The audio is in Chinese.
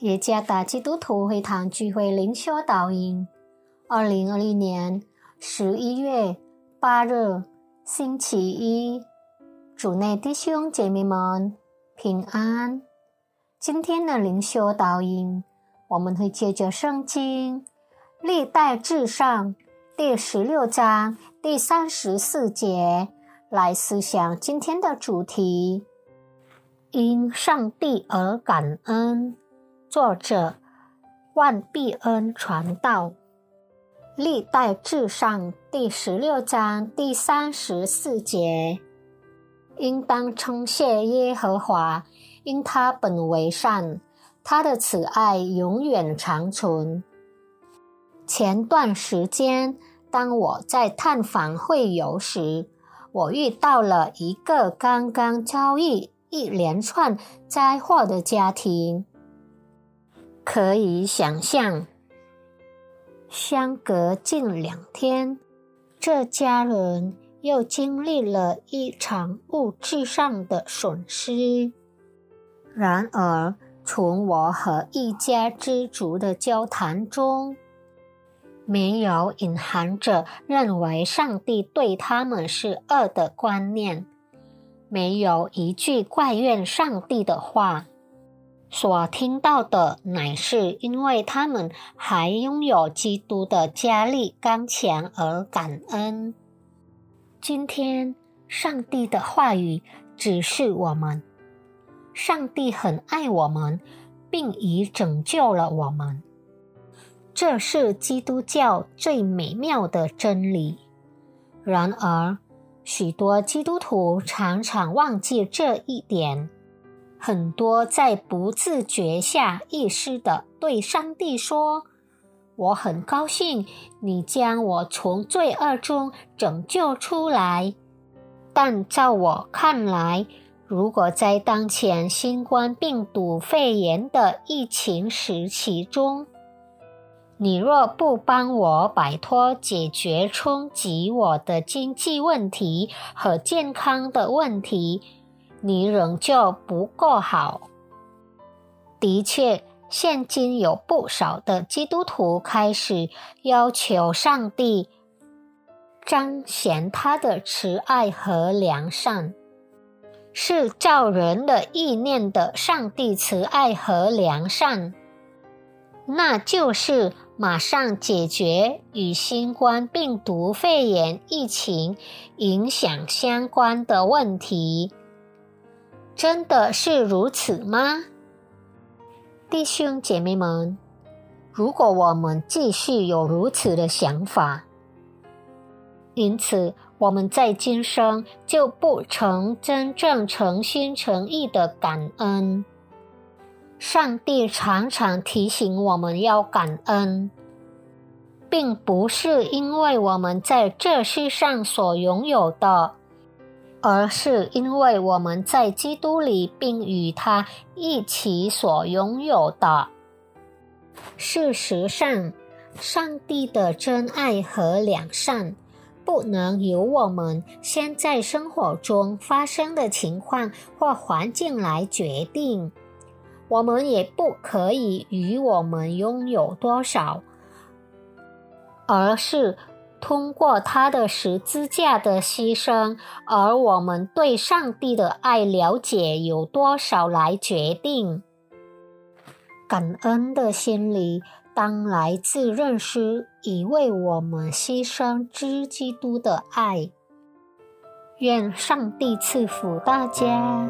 耶加达基督徒会堂聚会灵修导引，二零二零年十一月八日星期一，主内弟兄姐妹们平安。今天的灵修导引，我们会借着圣经《历代至上》第十六章第三十四节来思想今天的主题：因上帝而感恩。作者万必恩传道，历代至上第十六章第三十四节，应当称谢耶和华，因他本为善，他的慈爱永远长存。前段时间，当我在探访会游时，我遇到了一个刚刚遭遇一连串灾祸的家庭。可以想象，相隔近两天，这家人又经历了一场物质上的损失。然而，从我和一家之主的交谈中，没有隐含着认为上帝对他们是恶的观念，没有一句怪怨上帝的话。所听到的乃是因为他们还拥有基督的加力刚强而感恩。今天，上帝的话语指示我们：上帝很爱我们，并已拯救了我们。这是基督教最美妙的真理。然而，许多基督徒常常忘记这一点。很多在不自觉下意识的对上帝说：“我很高兴你将我从罪恶中拯救出来。”但在我看来，如果在当前新冠病毒肺炎的疫情时期中，你若不帮我摆脱解决冲击我的经济问题和健康的问题，你仍旧不够好。的确，现今有不少的基督徒开始要求上帝彰显他的慈爱和良善，是照人的意念的上帝慈爱和良善，那就是马上解决与新冠病毒肺炎疫情影响相关的问题。真的是如此吗，弟兄姐妹们？如果我们继续有如此的想法，因此我们在今生就不曾真正诚心诚意的感恩。上帝常常提醒我们要感恩，并不是因为我们在这世上所拥有的。而是因为我们在基督里，并与他一起所拥有的。事实上，上帝的真爱和良善不能由我们现在生活中发生的情况或环境来决定。我们也不可以与我们拥有多少，而是。通过他的十字架的牺牲，而我们对上帝的爱了解有多少来决定。感恩的心理当来自认识已为我们牺牲之基督的爱。愿上帝赐福大家。